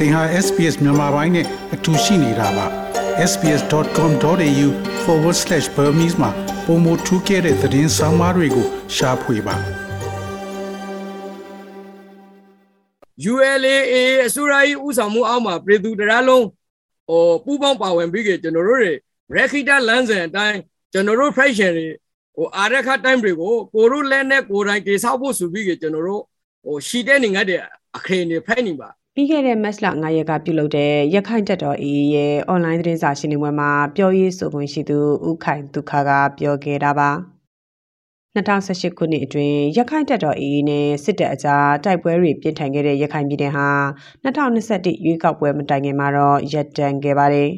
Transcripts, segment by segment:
သင်ဟာ SPS မြန်မာပိုင်းနဲ့အတူရှိနေတာပါ sps.com.au/burmese မှာပုံမထူးခဲ့တဲ့သတင်းစာမားတွေကိုရှားဖွေပါ ULAA အစိုးရ၏ဥဆောင်မှုအောက်မှာပြည်သူတရားလုံးဟိုပူးပေါင်းပါဝင်ပြီးကြကျွန်တော်တို့တွေရခိတလမ်းစဉ်အတိုင်းကျွန်တော်တို့ fraction တွေဟိုအာရခ time တွေကိုကိုတို့လက်နဲ့ကိုယ်တိုင်ကေဆောက်ဖို့ဆိုပြီးကြကျွန်တော်တို့ဟိုရှိတဲ့နေငတ်တဲ့အခရင်တွေဖိုက်နေပါ ပြီးခဲ့တဲ့မတ်လ9ရက်ကပြုလုပ်တဲ့ရခိုင်တပ်တော် AA ရဲ့ online သတင်းစာရှင်းလင်းပွဲမှာပြောရေးဆိုခွင့်ရှိသူဦးခိုင်ဒုက္ခကပြောခဲ့တာပါ2018ခုနှစ်အတွင်းရခိုင်တပ်တော် AA နဲ့စစ်တပ်အကြားတိုက်ပွဲတွေပြင်းထန်ခဲ့တဲ့ရခိုင်ပြည်နယ်ဟာ2021ရွေးကောက်ပွဲမတိုင်ခင်မှာတော့ရပ်တန့်ခဲ့ပါတယ်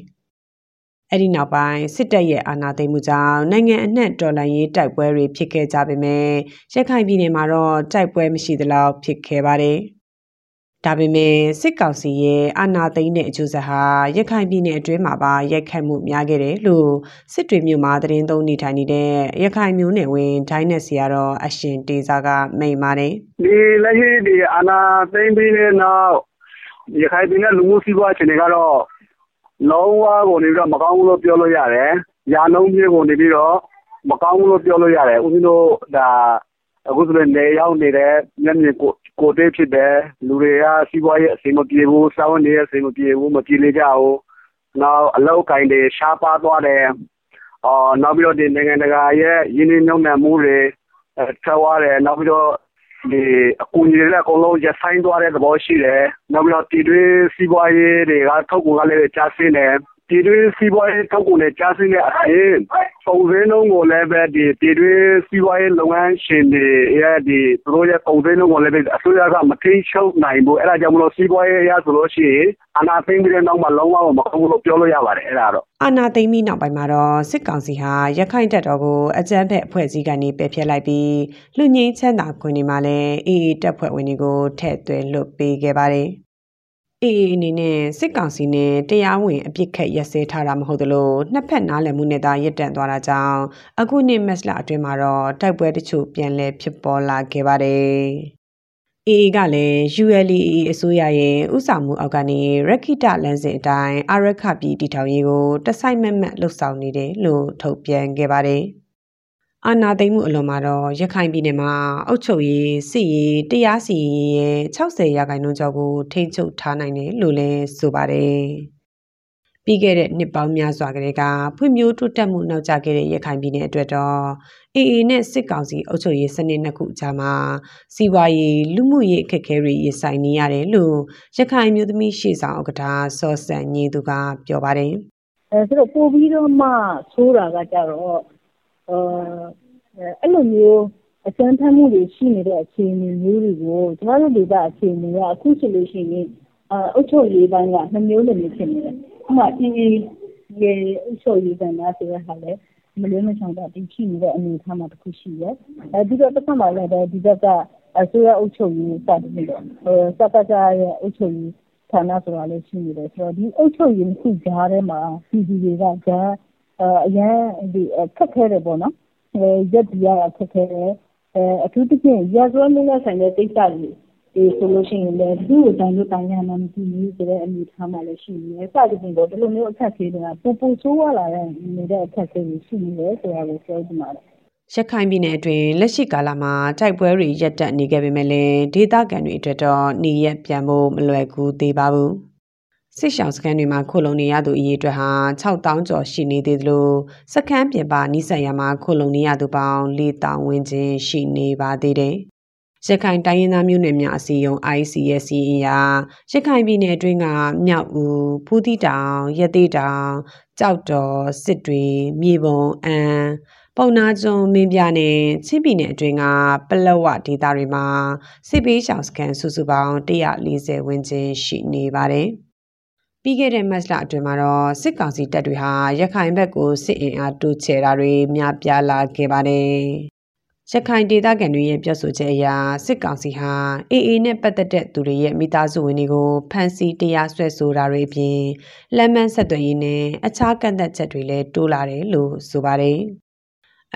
။အဲ့ဒီနောက်ပိုင်းစစ်တပ်ရဲ့အာဏာသိမ်းမှုကြောင့်နိုင်ငံအနှံ့တော်လှန်ရေးတိုက်ပွဲတွေဖြစ်ခဲ့ကြပေမဲ့ရခိုင်ပြည်နယ်မှာတော့တိုက်ပွဲမရှိသလောက်ဖြစ်ခဲ့ပါတယ်။ ဒါပေမဲ့စစ်ကောင်စီရဲ့အာဏာသိမ်းတဲ့အကျိုးဆက်ဟာရခိုင်ပြည်နယ်အတွင်းမှာပါရိုက်ခတ်မှုများခဲ့တယ်လို့စစ်တွေမြို့မှာသတင်းသုံးနေထိုင်နေတဲ့ရခိုင်မျိုးနယ်ဝင်ဒိုင်းနက်စီကတော့အရှင်တေဇာကမိန်ပါတယ်ဒီလက်ရှိဒီအာဏာသိမ်းပြီးတဲ့နောက်ရခိုင်ပြည်နယ်လူမှုစီးပွားအခြေအနေကတော့လုံးဝကိုနေပြီးတော့မကောင်းဘူးလို့ပြောလို့ရတယ်။ရာနှုန်းပြည့်ကိုနေပြီးတော့မကောင်းဘူးလို့ပြောလို့ရတယ်။ဦးဇင်းတို့ဒါ အခုဆိုရင်နေရောက်နေတဲ့မျက်မြင်ကိုကိုတေးဖြစ်တယ်လူတွေကစီးပွားရေးအဆင်မပြေဘူးစာဝန်တွေအဆင်မပြေဘူးမပြေလေကြဘူးနောက်အလောက်ကင်တွေရှားပါသွားတယ်အော်နောက်ပြီးတော့ဒီနိုင်ငံတကာရဲ့ရင်းနှီးမြှုပ်နှံမှုတွေထွက်သွားတယ်နောက်ပြီးတော့ဒီအကူအညီတွေလည်းအကုန်လုံးရဆိုင်သွားတဲ့သဘောရှိတယ်နောက်ပြီးတော့တည်တွင်းစီးပွားရေးတွေကထုတ်ကုန်ကလည်းကျဆင်းတယ် ပြည်တွင်းစီးပွားရေးထုတ်ကုန်တွေကျဆင်းတဲ့အပြင်ကုန်ဈေးနှုန်းကိုလည်းပဲဒီပြည်တွင်းစီးပွားရေးလုပ်ငန်းရှင်တွေရဲ့ဒီသူတို့ရဲ့ကုန်ဈေးနှုန်းကိုလည်းပဲအစိုးရကမထိန်းချုပ်နိုင်ဘူးအဲ့ဒါကြောင့်မလို့စီးပွားရေးအရဆိုလို့ရှိရင်အနာသိမ့်ပြီးတဲ့နောက်မှာလုံးဝမကောင်းဘူးလို့ပြောလို့ရပါတယ်အဲ့ဒါတော့အာနာသိမ့်ပြီးနောက်ပိုင်းမှာတော့စစ်ကောင်စီဟာရခိုင်တပ်တော်ကိုအကြမ်းဖက်အဖွဲ့အစည်းကနေပယ်ဖျက်လိုက်ပြီးလူငင်းချမ်းသာခွင့်တွေမှာလည်းအေးအေးတပ်ဖွဲ့ဝင်တွေကိုထည့်သွင်းလွတ်ပေးခဲ့ပါတယ် အေးအနေနဲ့စစ်ကောင်စီနဲ့တရားဝင်အပြစ်ခတ်ရက်စဲထားတာမဟုတ်သလိုနှစ်ဖက်နားလည်မှုနဲ့သာရပ်တန့်သွားတာကြောင့်အခုနှစ်မက်စလာအတွင်းမှာတော့တိုက်ပွဲတချို့ပြန်လည်ဖြစ်ပေါ်လာခဲ့ပါတယ်။ AA ကလည်း ULA အစိုးရရဲ့ဥဆောင်မှုအောက်ကနေရခိတလမ်းစဉ်အတိုင်းအာရခပြည်တည်ထောင်ရေးကိုတစိုက်မက်မက်လှုပ်ဆောင်နေတယ်လို့ထုတ်ပြန်ခဲ့ပါတယ်။ အာဏာသိမ်းမှုအလွန်မှာတော့ရခိုင်ပြည်နယ်မှာအုပ်ချုပ်ရေးစစ်ရေးတရားစီရင်ရဲ့60ရာခိုင်နှုန်းကျော်ကိုထိန်းချုပ်ထားနိုင်တယ်လို့လည်းဆိုပါတယ်။ပြီးခဲ့တဲ့နှစ်ပေါင်းများစွာကလေးကဖွံ့ဖြိုးတိုးတက်မှုနောက်ကျခဲ့တဲ့ရခိုင်ပြည်နယ်အတွက်တော့ AA နဲ့စစ်ကောင်စီအုပ်ချုပ်ရေးစနစ်နှစ်ခုကြားမှာစီးပွားရေးလူမှုရေးအခက်အခဲတွေရင်ဆိုင်နေရတယ်လို့ရခိုင်မျိုးသမီးရှေ့ဆောင်ဥက္ကဋ္ဌစောစံညီသူကပြောပါတယ်။အဲဆိုတော့ပို့ပြီးတော့မှဆိုးတာကကြတော့ အဲလိုမျိုးအကြမ်းဖက်မှုတွေရှိနေတဲ့အခြေအနေမျိုးတွေကိုကျမတို့ဒေသအခြေအနေကအခုဆိုလို့ရှိရင်အုပ်ချုပ်ရေးပိုင်းကနှစ်မျိုးလိုမျိုးဖြစ်နေတယ်။ဥပမာအေးရဲ့အုပ်ချုပ်ရေးကဏ္ဍဆိုတဲ့ဟာလည်းမလွဲမရှောင်သာတည်ရှိနေတဲ့အနေအထားမှာတစ်ခုရှိတယ်။အဲပြီးတော့တစ်ခါမှလည်းဒီဘက်ကအစိုးရအုပ်ချုပ်ရေးစတင်ပြီးတော့စကစရဲ့အုပ်ချုပ်ရေးဌာနဆိုတာလည်းရှိနေတယ်ဆိုတော့ဒီအုပ်ချုပ်ရေးခုကြားထဲမှာပြည်သူတွေကကြား အရမ်းခက်ခဲတယ်ပေါ့နော်။ရပ်တည်ရတာခက်ခဲတယ်။အထူးသဖြင့်ရာဇဝတ်မှုနဲ့ဆိုင်တဲ့ကိစ္စတွေဆိုလို့ရှိရင်လည်းဘယ်သူ့ကိုတိုင်လို့တိုင်ရမှန်းမသိဘူးဆိုတဲ့အနေအထားမှာလည်းရှိနေတယ်။စသဖြင့်ပေါ့ဒီလိုမျိုးအခက်အခဲတွေကပိုပိုဆိုးရွားလာနေတဲ့အခက်အခဲတွေရှိနေတယ်ဆိုတာကိုပြောချင်ပါတယ်။”ရခိုင်ပြည်နယ်အတွင်းလက်ရှိကာလမှာတိုက်ပွဲတွေရပ်တန့်နေခဲ့ပေမဲ့လည်းဒေသခံတွေအတွက်တော့နေရပ်ပြန်ဖို့မလွယ်ကူသေးပါဘူး စစ်ရှောင်စခန်းတွေမှာခိုလုံနေရသူအရေအတွက်ဟာ6000ကျော်ရှိနေသေးသလိုစခန်းပြင်ပနိစက်ရမှာခိုလုံနေရသူပေါင်း4000ဝန်းကျင်ရှိနေပါသေးတယ်။ရခိုင်တိုင်းရင်းသားမျိုးနွယ်များအစည်းအရုံး ICSC အရာရခိုင်ပြည်နယ်အတွင်းကမြောက်ဦး၊ဖူးသီးတောင်၊ရသေးတောင်၊ကြောက်တော်၊စစ်တွေ၊မြေပုံ၊အန်ပုံနာကျွန်းမင်းပြနဲ့ချင်းပြည်နယ်အတွင်းကပလက်ဝဒေသတွေမှာစစ်ပေးရှောင်စခန်းစုစုပေါင်း140ဝန်းကျင်ရှိနေပါတယ်။ ပြီးခဲ့တဲ့မတ်လအတွင်းမှာတော့စစ်ကောင်စီတပ်တွေဟာရခိုင်ဘက်ကိုစစ်အင်အားတိုးချဲ့တာတွေများပြားလာခဲ့ပါတယ်။ရခိုင်ဒေသခံတွေရဲ့ပြောဆိုချက်အရစစ်ကောင်စီဟာအေအေနဲ့ပတ်သက်တဲ့သူတွေရဲ့မိသားစုဝင်တွေကိုဖမ်းဆီးတရားစွဲဆိုတာတွေအပြင်လက်မှန်ဆက်သွယ်ရေးနဲ့အခြားကန့်သက်ချက်တွေလည်းတိုးလာတယ်လို့ဆိုပါတယ်။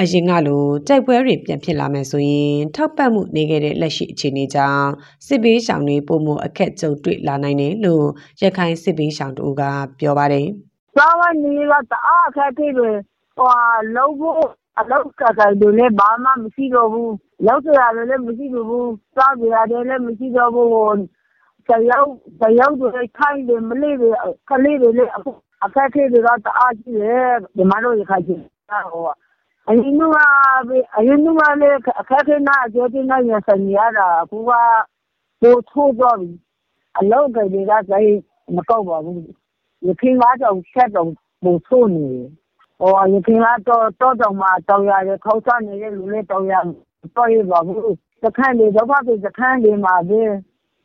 အရင်ကလိုတိုက်ပွဲတွေပြန်ဖြစ်လာမယ်ဆိုရင်ထောက်ပံ့မှုနေခဲ့တဲ့လက်ရှိအခြေအနေကြောင့်စစ်ဘေးရှောင်တွေပုံမအခက်ကြုံတွေ့လာနိုင်တယ်လို့ရခိုင်စစ်ဘေးရှောင်တို့ကပြောပါတယ်။စားဝတ်နေကတအားအခက်အခဲတွေဟိုလုံးဖို့အလောက်ကတိုင်းတွေလည်းဘာမှမရှိတော့ဘူး။ရောက်စရာလည်းမရှိတော့ဘူး။စားကြရတယ်လည်းမရှိတော့ဘူး။တယောက်တယောက်တွေခိုင်းတယ်မလေးတွေကလေးတွေလည်းအခက်အခဲတွေကတအားကြီးတယ်ဒီမှာတော့ရခိုင်ကြီးဟို အရင်ကအရင်ကလည်းအခက်အခဲနဲ့အကျိုးတင်နဲ့ရဆိုင်ရတာအခုကပိုထိုးသွားပြီအလောက်ကလေးကစိတ်မကောက်ပါဘူးရခင်ကတော့ဆက်တော့ပိုထိုးနေဟိုရခင်ကတော့တော့တော့မှတောင်းရတယ်ခေါက်ချနေတဲ့လူလေးတောင်းရတော့ရပါဘူးစခန်းလေးတော့ပါစခန်းလေးမှာပဲ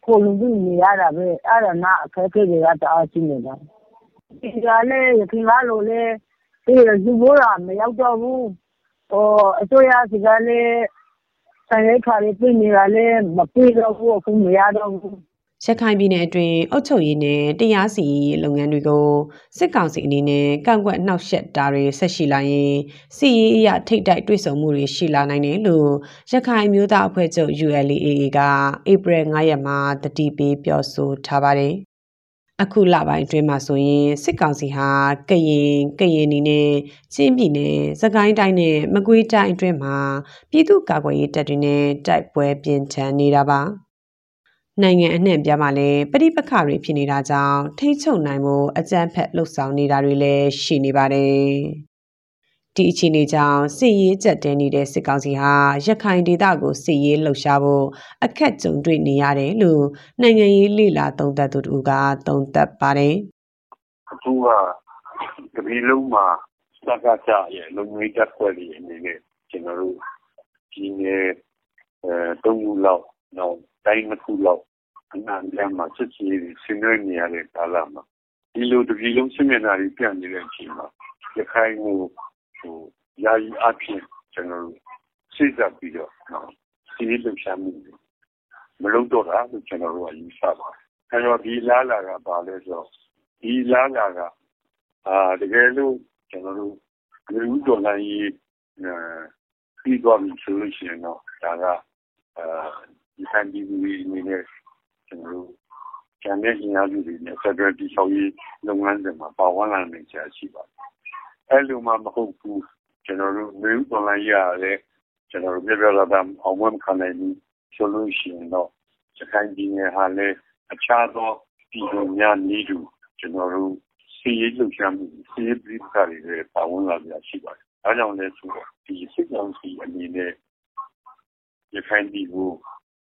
ကိုလူကြီးနေရတာပဲအဲ့ဒါနာအခက်အခဲတွေကတအားရှိနေတာဒီကလည်းရခင်ကလိုလေဒီလူဘိုးကမရောက်တော့ဘူးဟို အစိုးရစီကလည်းဆိုင်ရိတ်ခါလေးပြင်နေတာလည်း မပြေတော့ဘူး အခု မရတော့ဘူး ရခိုင်ပြည်နယ်အတွင်း အုပ်ချုပ်ရေးနဲ့ တရားစီရင်လုပ်ငန်းတွေကို စစ်ကောင်စီအနေနဲ့ ကန့်ကွက်နှောက်ယှက်တာတွေ ဆက်ရှိလာရင်စီရေးအရ ထိတ်တိုက်တွေ့ဆုံမှုတွေ ရှိလာနိုင်တယ်လို့ ရခိုင်မျိုးသားအဖွဲ့ချုပ် ULAA ကဧပြီ9ရက်မှာတတိပေး ပြောဆိုထားပါတယ် အခုလပိုင်းအတွင်းမှာဆိုရင်စစ်ကောင်စီဟာကရင်ကရင်နီနဲ့ချင်းပြည်နယ်စကိုင်းတိုင်းနဲ့မကွေးတိုင်းအတွင်းမှာပြည်သူ့ကာကွယ်ရေးတပ်တွေနဲ့တိုက်ပွဲပြင်းထန်နေတာပါနိုင်ငံအနှံ့ပြားမှာလည်းပဋိပက္ခတွေဖြစ်နေတာကြောင့်ထိချုပ်နိုင်ဖို့အကြမ်းဖက်လှုပ်ဆောင်နေတာတွေလည်းရှိနေပါတယ် ဒီအခြေအနေကြောင့်စစ်ရေးကြက်တဲနေတဲ့စစ်ကောင်စီဟာရခိုင်ဒေသကိုစစ်ရေးလှုပ်ရှားဖို့အခက်ကြုံတွေ့နေရတယ်လို့နိုင်ငံရေးလေလာသုံးသပ်သူတို့ကသုံးသပ်ပါတယ်။အခုကတပီလုံးမှာစကားကြရဲ့လုံငွေတက်ခွက်တွေအနေနဲ့ကျွန်တော်တို့ဒီနေ့အဲသုံးခုလောက်တော့တိုင်းတစ်ခုလောက်အနန္တမှာစစ်ချီဆင်းရဲနေရတဲ့ကာလမှာဒီလိုတပီလုံးစစ်မျက်နှာတွေပြန့်နေတဲ့အချိန်မှာရခိုင်ကို ဟိုယာယီအဖြစ်ကျွန်တော်တို့စိတ်သက်ပြီးတော့စီးလှုပ်ရှားမှုမလုပ်တော့တာလို့ကျွန်တော်တို့ကယူဆပါတယ်။အဲတော့ဒီလားလာကပါလဲဆိုတော့ဒီလားလာကအာတကယ်လို့ကျွန်တော်တို့လူဒေါ်လာကြီးပြီးသွားပြီဆိုလို့ရှိရင်တော့ဒါကအာဒီဆန်ဒီဝီနေနဲ့ကျွန်တော်တို့ကျန်တဲ့ညီအကိုတွေနဲ့ဖက်ဒရယ်တီဆောင်ရေးလုပ်ငန်းစဉ်မှာပါဝင်လာနိုင်ချာရှိပါတယ် အဲ့လိုမှမဟုတ်ဘူးကျွန်တော်တို့မျိုး online ရလည်းကျွန်တော်တို့ပြပြလာတာအောင်မခံနိုင်ဘူးဆိုလို့ရှိရင်တော့စကိုင်းပြည်နယ်ဟာလည်းအခြားသောပြည်သူများနည်းတူကျွန်တော်တို့စီးရေးလှုပ်ရှားမှုစီးရေးပြည်ပတွေလည်းပါဝင်လာကြရှိပါတယ်။ဒါကြောင့်လည်းဆိုတော့ဒီစစ်ကောင်စီအနေနဲ့ရခိုင်ပြည်ကို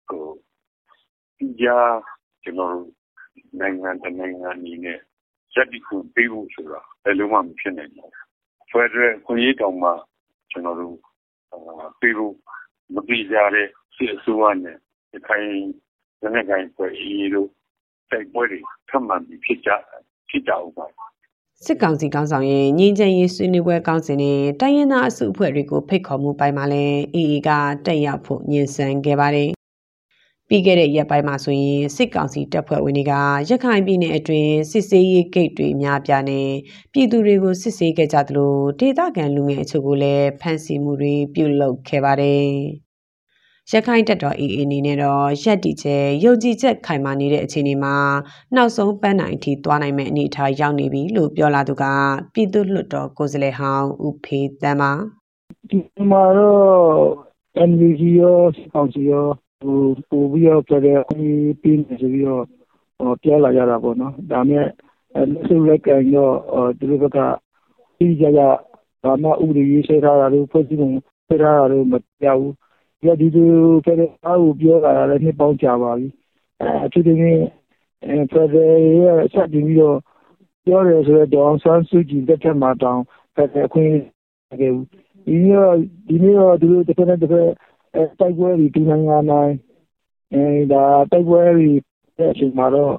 ဟိုကြားကျွန်တော်တို့နိုင်ငံတနိုင်ငံအနေနဲ့စက်တီကိုပေးဖို့ဆိုတာဘယ်လိုမှမဖြစ်နိုင်ဘူး ဖက်ဒရယ်ခွင့်ရေးတောင်မှကျွန်တော်တို့ပေးဖို့မပြီးကြတဲ့စစ်အစိုးရနဲ့ဒီခိုင်နိုင်ငံကိုင်ဖွဲ့အေးလို့တိုက်ပွဲတွေထပ်မံပြီးဖြစ်ကြဖြစ်ကြအောင်ပါစစ်ကောင်စီကောင်းဆောင်ရဲ့ငင်းချင်ရေးဆွေးနွေးပွဲကောင်းစဉ်နဲ့တိုင်းရင်းသားအစုအဖွဲ့တွေကိုဖိတ်ခေါ်မှုပိုင်းမှာလည်းအေအေကတက်ရောက်ဖို့ညှဉ်းဆန်ခဲ့ပါတယ် ပြီးခဲ့တဲ့ရက်ပိုင်းမှာဆိုရင်စစ်ကောင်စီတပ်ဖွဲ့ဝင်တွေကရခိုင်ပြည်နယ်အတွင်းစစ်ဆေးရေးဂိတ်တွေများပြားနေပြည်သူတွေကိုစစ်ဆေးခဲ့ကြသလိုဒေသခံလူငယ်အချို့ကိုလည်းဖမ်းဆီးမှုတွေပြုလုပ်ခဲ့ပါတယ်။ရခိုင်တပ်တော် AA အနေနဲ့တော့ရက်တီကျဲယုံကြည်ချက်ခိုင်မာနေတဲ့အခြေအနေမှာနောက်ဆုံးပန်းနိုင်အထိသွားနိုင်မယ့်အနေအထားရောက်နေပြီလို့ပြောလာသူကပြည်သူ့လွှတ်တော်ကိုယ်စားလှယ်ဟောင်းဦးဖေးတမ်းပါဒီမှာတော့ NVG ရောစီကောင်စီရော ပိုပြီးတော့ ဖက်ဒရယ်အခွင့်အရေးပေးမယ်ဆိုပြီးတော့ ပြောလာကြတာပေါ့နော်။ဒါပေမဲ့ လက်ဆုပ်လက်ကိုင်တော့ သူတို့ဘက်က တိတိကျကျ ဘာမှ ဥပဒေရေးဆွဲထားတာတို့ ဖွဲ့စည်းပုံဆွဲထားတာတို့မပြဘူး။ဒီလို ဖက်ဒရယ်ကို ပြောလာတာလည်း နှစ်ပေါင်းကြာပါပြီ။အထူးသဖြင့် ဖက်ဒရယ်ရဲ့စတင်ပြီးတော့ ပြောတယ်ဆိုတော့ဒေါ်အောင်ဆန်းစုကြည်လက်ထက်မှာတောင် ဖက်ဒရယ်အခွင့်အရေးခဲ့ဘူး။ဒီနေ့တော့ဒီနေ့တော့ သူတို့တစ်ဖက်နဲ့တစ်ဖက် တိုက်ပွဲတွေတူနိုင်ငံတိုင်းအဲဒါတိုက်ပွဲတွေတဲ့အချိန်မှာတော့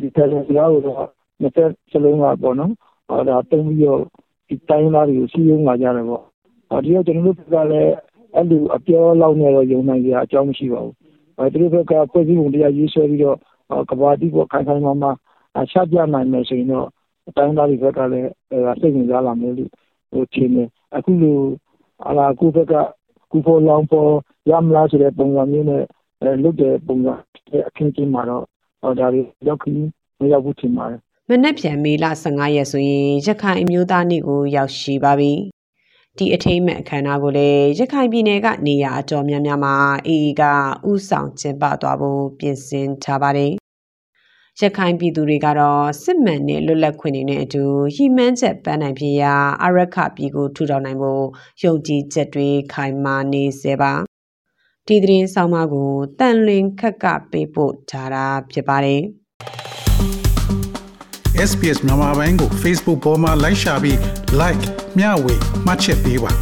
ဒီဖက်ဒရယ်စကားကိုတော့နှစ်ဖက်စလုံးကပေါ့နော်ဟောဒါတုံးပြီးတော့ဒီတိုင်းသားတွေကိုစီးရုံးလာကြတယ်ပေါ့ဟောဒီတော့ကျွန်တော်တို့ကလည်းအဲ့လိုအပြောလောက်နဲ့တော့ယုံနိုင်ကြအကြောင်းမရှိပါဘူးအဲသူတို့ဘက်ကဖွဲ့စည်းပုံတရားရေးဆွဲပြီးတော့ကဘာတိပေါ်ခိုင်ခိုင်မာမာအချပြနိုင်မယ်ဆိုရင်တော့တိုင်းသားတွေဘက်ကလည်းစိတ်ဝင်စားလာမယ်လို့ဟိုထင်တယ်အခုလိုအလားကိုဘက်က ကူဖို့လောင်ပေါ်ရမလားဆိုတဲ့ပုံစံမျိုးနဲ့အဲလုတ်တဲ့ပုံစံအခင်းချင်းမှာတော့ဟောဒါတွေရောက်ခင်းမရောက်ဘူးထင်ပါတယ်မနက်ဖြန်မေလ15ရက်ဆိုရင်ရခိုင်အမျိုးသားနေ့ကိုရောက်ရှိပါပြီ။ဒီအထိမ်းအမှတ်အခမ်းအနားကိုလည်းရခိုင်ပြည်နယ်ကနေရာအတော်များများမှာအေအေကဥဆောင်ကျင်းပသွားဖို့ပြင်ဆင်ထားပါတယ်။ ရခိုင်ပြည်သူတွေကတော့စစ်မှန်တဲ့လွတ်လပ်ခွင့်တွေနဲ့အတူဟိမှန်းချက်ပန်းနိုင်ဖြစ်ရာအရခပြည်ကိုထူထောင်နိုင်ဖို့ယုံကြည်ချက်တွေခိုင်မာနေစေပါ။ဒီသတင်းဆောင်မကိုတန်လွင်ခက်ကပေးပို့ထားတာဖြစ်ပါတယ်။ SPS မြန်မာပိုင်းကို Facebook ပေါ်မှာ like ရှာပြီး like မျှဝေမှတ်ချက်ပေးပါ